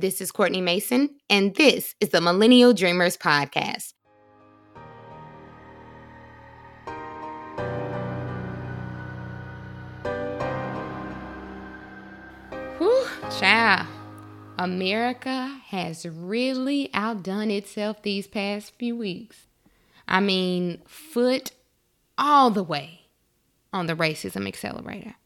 This is Courtney Mason, and this is the Millennial Dreamers Podcast. Whew, child. America has really outdone itself these past few weeks. I mean, foot all the way on the racism accelerator.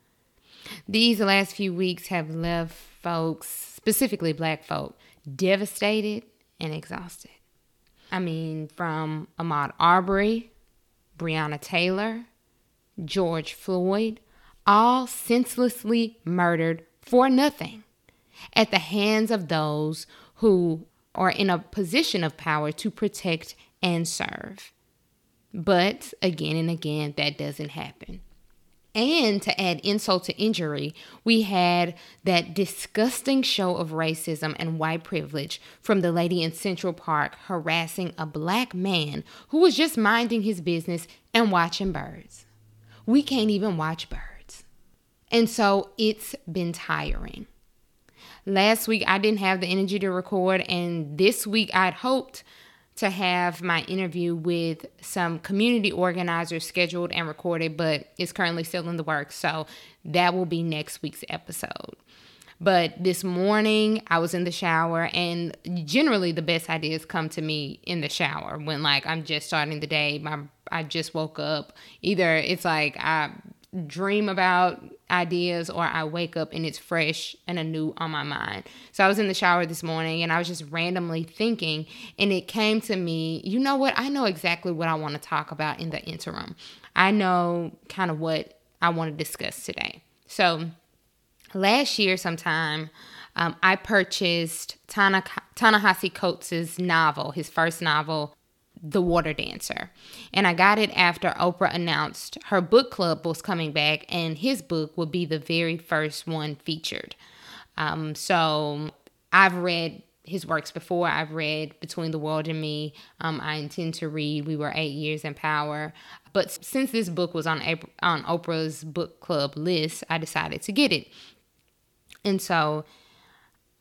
These last few weeks have left folks, specifically black folk, devastated and exhausted. I mean, from Ahmaud Arbery, Breonna Taylor, George Floyd, all senselessly murdered for nothing at the hands of those who are in a position of power to protect and serve. But again and again, that doesn't happen. And to add insult to injury, we had that disgusting show of racism and white privilege from the lady in Central Park harassing a black man who was just minding his business and watching birds. We can't even watch birds. And so it's been tiring. Last week, I didn't have the energy to record, and this week, I'd hoped to have my interview with some community organizers scheduled and recorded, but it's currently still in the works. So that will be next week's episode. But this morning, I was in the shower, and generally, the best ideas come to me in the shower when, like, I'm just starting the day. My I just woke up. Either it's like I dream about ideas or I wake up and it's fresh and anew on my mind. So I was in the shower this morning and I was just randomly thinking and it came to me, you know what? I know exactly what I want to talk about in the interim. I know kind of what I want to discuss today. So last year sometime um, I purchased Tana, Ta-Nehisi Coates' novel, his first novel, the Water Dancer. And I got it after Oprah announced her book club was coming back and his book would be the very first one featured. Um, so I've read his works before. I've read Between the World and Me. Um, I intend to read We Were Eight Years in Power. But since this book was on, April, on Oprah's book club list, I decided to get it. And so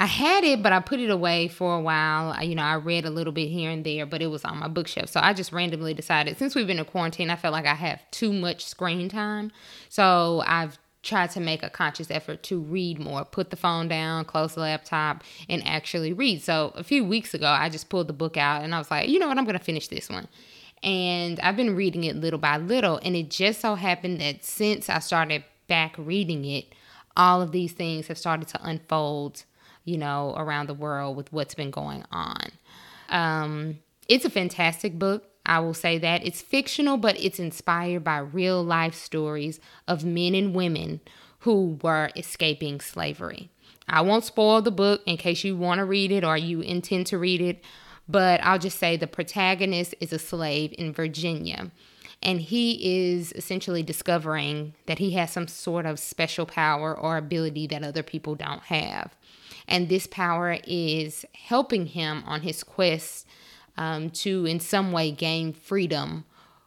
I had it, but I put it away for a while. I, you know, I read a little bit here and there, but it was on my bookshelf. So I just randomly decided since we've been in quarantine, I felt like I have too much screen time. So I've tried to make a conscious effort to read more, put the phone down, close the laptop, and actually read. So a few weeks ago, I just pulled the book out and I was like, you know what, I'm going to finish this one. And I've been reading it little by little. And it just so happened that since I started back reading it, all of these things have started to unfold you know, around the world with what's been going on. Um, it's a fantastic book. I will say that. It's fictional, but it's inspired by real life stories of men and women who were escaping slavery. I won't spoil the book in case you want to read it or you intend to read it, but I'll just say the protagonist is a slave in Virginia. And he is essentially discovering that he has some sort of special power or ability that other people don't have. And this power is helping him on his quest um, to, in some way, gain freedom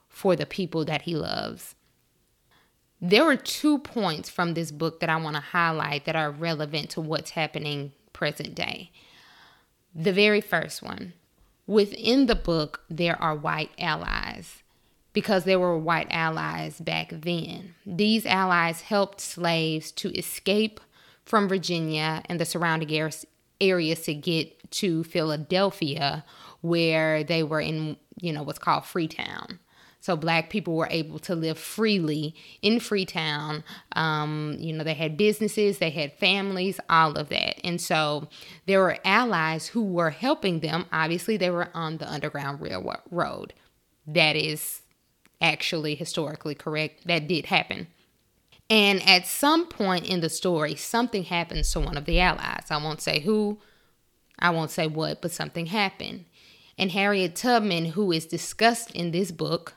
for the people that he loves. There are two points from this book that I want to highlight that are relevant to what's happening present day. The very first one within the book, there are white allies because there were white allies back then. These allies helped slaves to escape from Virginia and the surrounding areas to get to Philadelphia, where they were in, you know, what's called Freetown. So black people were able to live freely in Freetown. Um, you know, they had businesses, they had families, all of that. And so there were allies who were helping them. Obviously, they were on the Underground Railroad. That is actually historically correct. That did happen. And at some point in the story, something happens to one of the allies. I won't say who, I won't say what, but something happened. And Harriet Tubman, who is discussed in this book,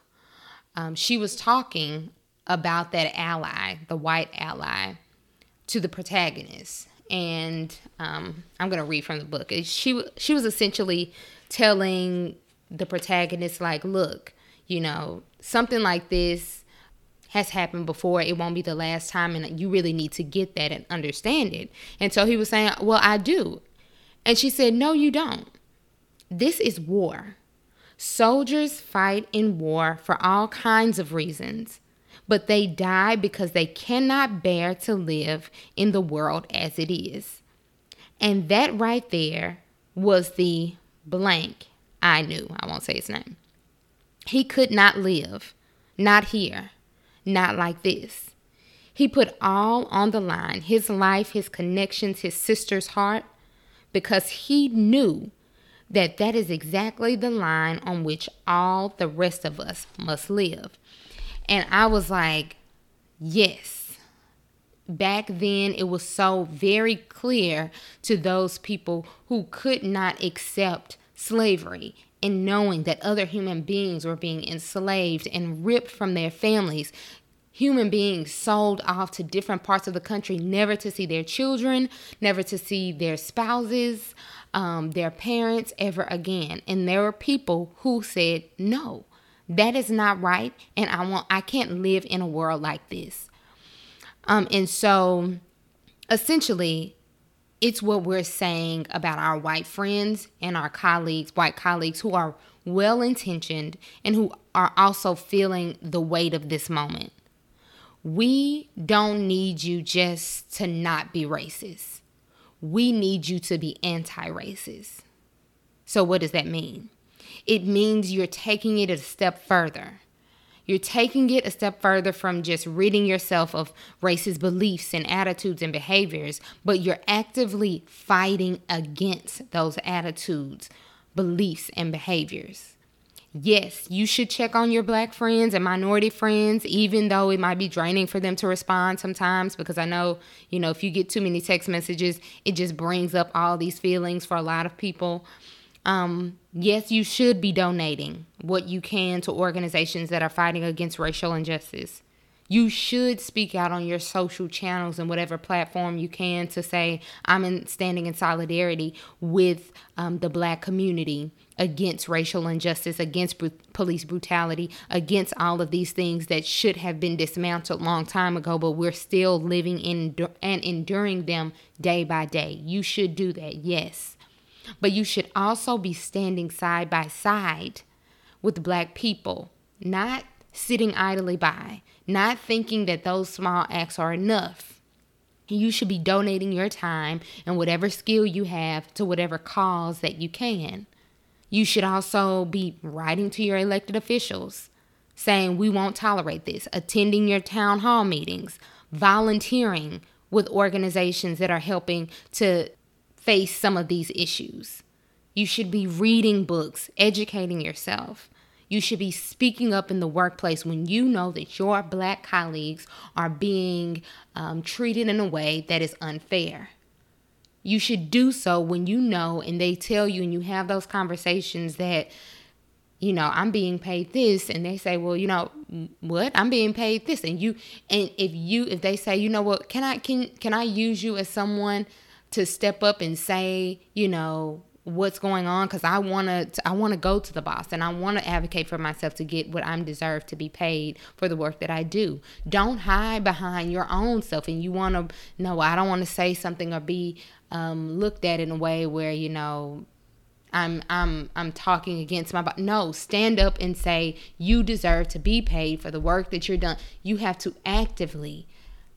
um, she was talking about that ally, the white ally, to the protagonist. And um, I'm going to read from the book. She she was essentially telling the protagonist, like, look, you know, something like this has happened before. It won't be the last time. And you really need to get that and understand it. And so he was saying, Well, I do. And she said, No, you don't. This is war. Soldiers fight in war for all kinds of reasons, but they die because they cannot bear to live in the world as it is. And that right there was the blank I knew. I won't say his name. He could not live, not here, not like this. He put all on the line his life, his connections, his sister's heart because he knew that that is exactly the line on which all the rest of us must live. And I was like, yes. Back then, it was so very clear to those people who could not accept slavery and knowing that other human beings were being enslaved and ripped from their families. Human beings sold off to different parts of the country, never to see their children, never to see their spouses, um, their parents ever again. And there were people who said, no, that is not right. And I want, I can't live in a world like this. Um, and so essentially, it's what we're saying about our white friends and our colleagues, white colleagues who are well intentioned and who are also feeling the weight of this moment. We don't need you just to not be racist we need you to be anti racist. So, what does that mean? It means you're taking it a step further. You're taking it a step further from just ridding yourself of racist beliefs and attitudes and behaviors, but you're actively fighting against those attitudes, beliefs, and behaviors yes, you should check on your black friends and minority friends, even though it might be draining for them to respond sometimes. Because I know, you know, if you get too many text messages, it just brings up all these feelings for a lot of people. Um, yes, you should be donating what you can to organizations that are fighting against racial injustice. You should speak out on your social channels and whatever platform you can to say, I'm in, standing in solidarity with um, the black community against racial injustice, against br- police brutality, against all of these things that should have been dismantled long time ago, but we're still living in and enduring them day by day. You should do that, yes. But you should also be standing side by side with black people, not sitting idly by, not thinking that those small acts are enough. You should be donating your time and whatever skill you have to whatever cause that you can. You should also be writing to your elected officials saying, We won't tolerate this, attending your town hall meetings, volunteering with organizations that are helping to face some of these issues. You should be reading books, educating yourself. You should be speaking up in the workplace when you know that your black colleagues are being um, treated in a way that is unfair you should do so when you know and they tell you and you have those conversations that you know i'm being paid this and they say well you know what i'm being paid this and you and if you if they say you know what can i can can i use you as someone to step up and say you know what's going on because I want to I want to go to the boss and I want to advocate for myself to get what I'm deserved to be paid for the work that I do. Don't hide behind your own self and you want to no I don't want to say something or be um, looked at in a way where you know I'm I'm I'm talking against my body. No, stand up and say you deserve to be paid for the work that you're done. You have to actively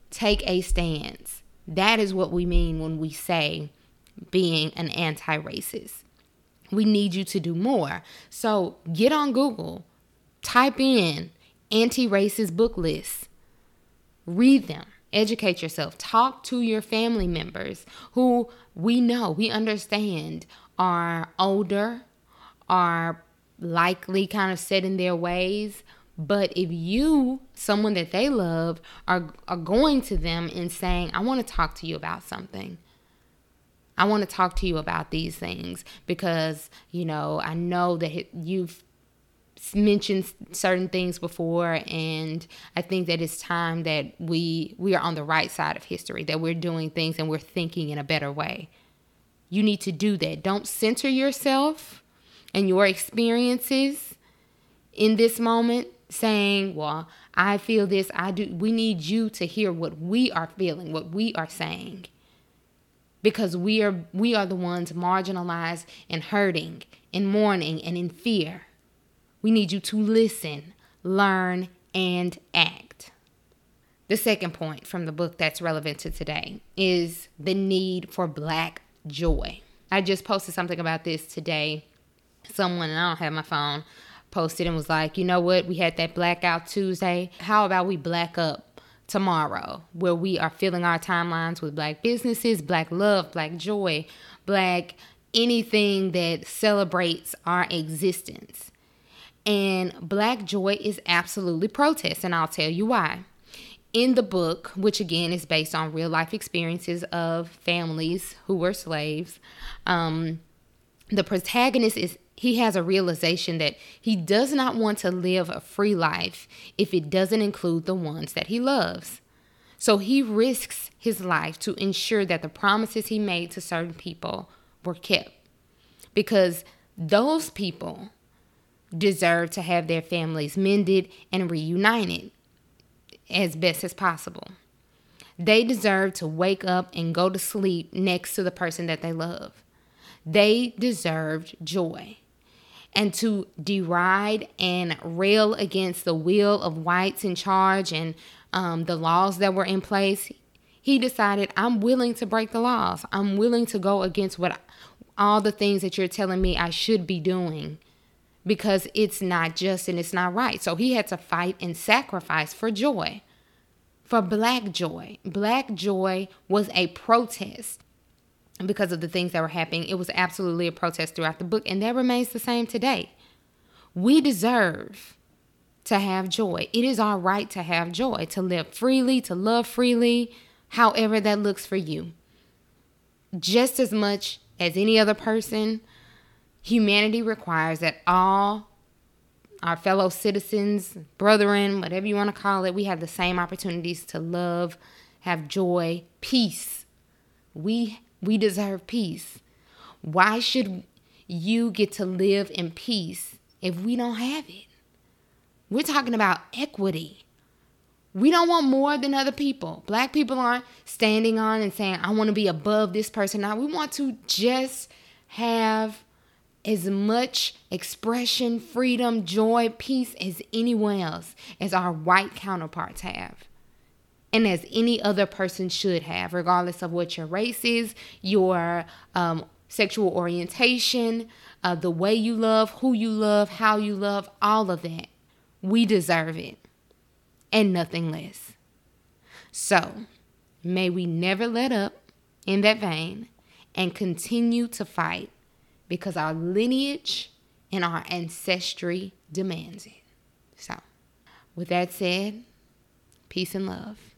take a stance. That is what we mean when we say being an anti-racist. We need you to do more. So get on Google, type in anti-racist book lists, read them Educate yourself. Talk to your family members who we know, we understand are older, are likely kind of set in their ways. But if you, someone that they love, are, are going to them and saying, I want to talk to you about something. I want to talk to you about these things because, you know, I know that you've mentioned certain things before and i think that it's time that we we are on the right side of history that we're doing things and we're thinking in a better way you need to do that don't center yourself and your experiences in this moment saying well i feel this i do we need you to hear what we are feeling what we are saying because we are we are the ones marginalized and hurting and mourning and in fear. We need you to listen, learn, and act. The second point from the book that's relevant to today is the need for black joy. I just posted something about this today. Someone, and I don't have my phone, posted and was like, you know what? We had that blackout Tuesday. How about we black up tomorrow where we are filling our timelines with black businesses, black love, black joy, black anything that celebrates our existence. And black joy is absolutely protest, and I'll tell you why. In the book, which again is based on real life experiences of families who were slaves, um, the protagonist is he has a realization that he does not want to live a free life if it doesn't include the ones that he loves. So he risks his life to ensure that the promises he made to certain people were kept. Because those people deserve to have their families mended and reunited as best as possible. They deserve to wake up and go to sleep next to the person that they love. They deserved joy. And to deride and rail against the will of whites in charge and um, the laws that were in place, he decided, I'm willing to break the laws. I'm willing to go against what all the things that you're telling me I should be doing because it's not just and it's not right. So he had to fight and sacrifice for joy, for black joy. Black joy was a protest because of the things that were happening. It was absolutely a protest throughout the book, and that remains the same today. We deserve to have joy. It is our right to have joy, to live freely, to love freely, however that looks for you. Just as much as any other person, humanity requires that all our fellow citizens, brethren, whatever you want to call it, we have the same opportunities to love, have joy, peace. We we deserve peace. Why should you get to live in peace if we don't have it? We're talking about equity. We don't want more than other people. Black people aren't standing on and saying, I want to be above this person. Now, we want to just have as much expression, freedom, joy, peace as anyone else, as our white counterparts have and as any other person should have, regardless of what your race is, your um, sexual orientation, uh, the way you love, who you love, how you love, all of that. We deserve it and nothing less. So, may we never let up in that vein and continue to fight because our lineage and our ancestry demands it. So, with that said, peace and love.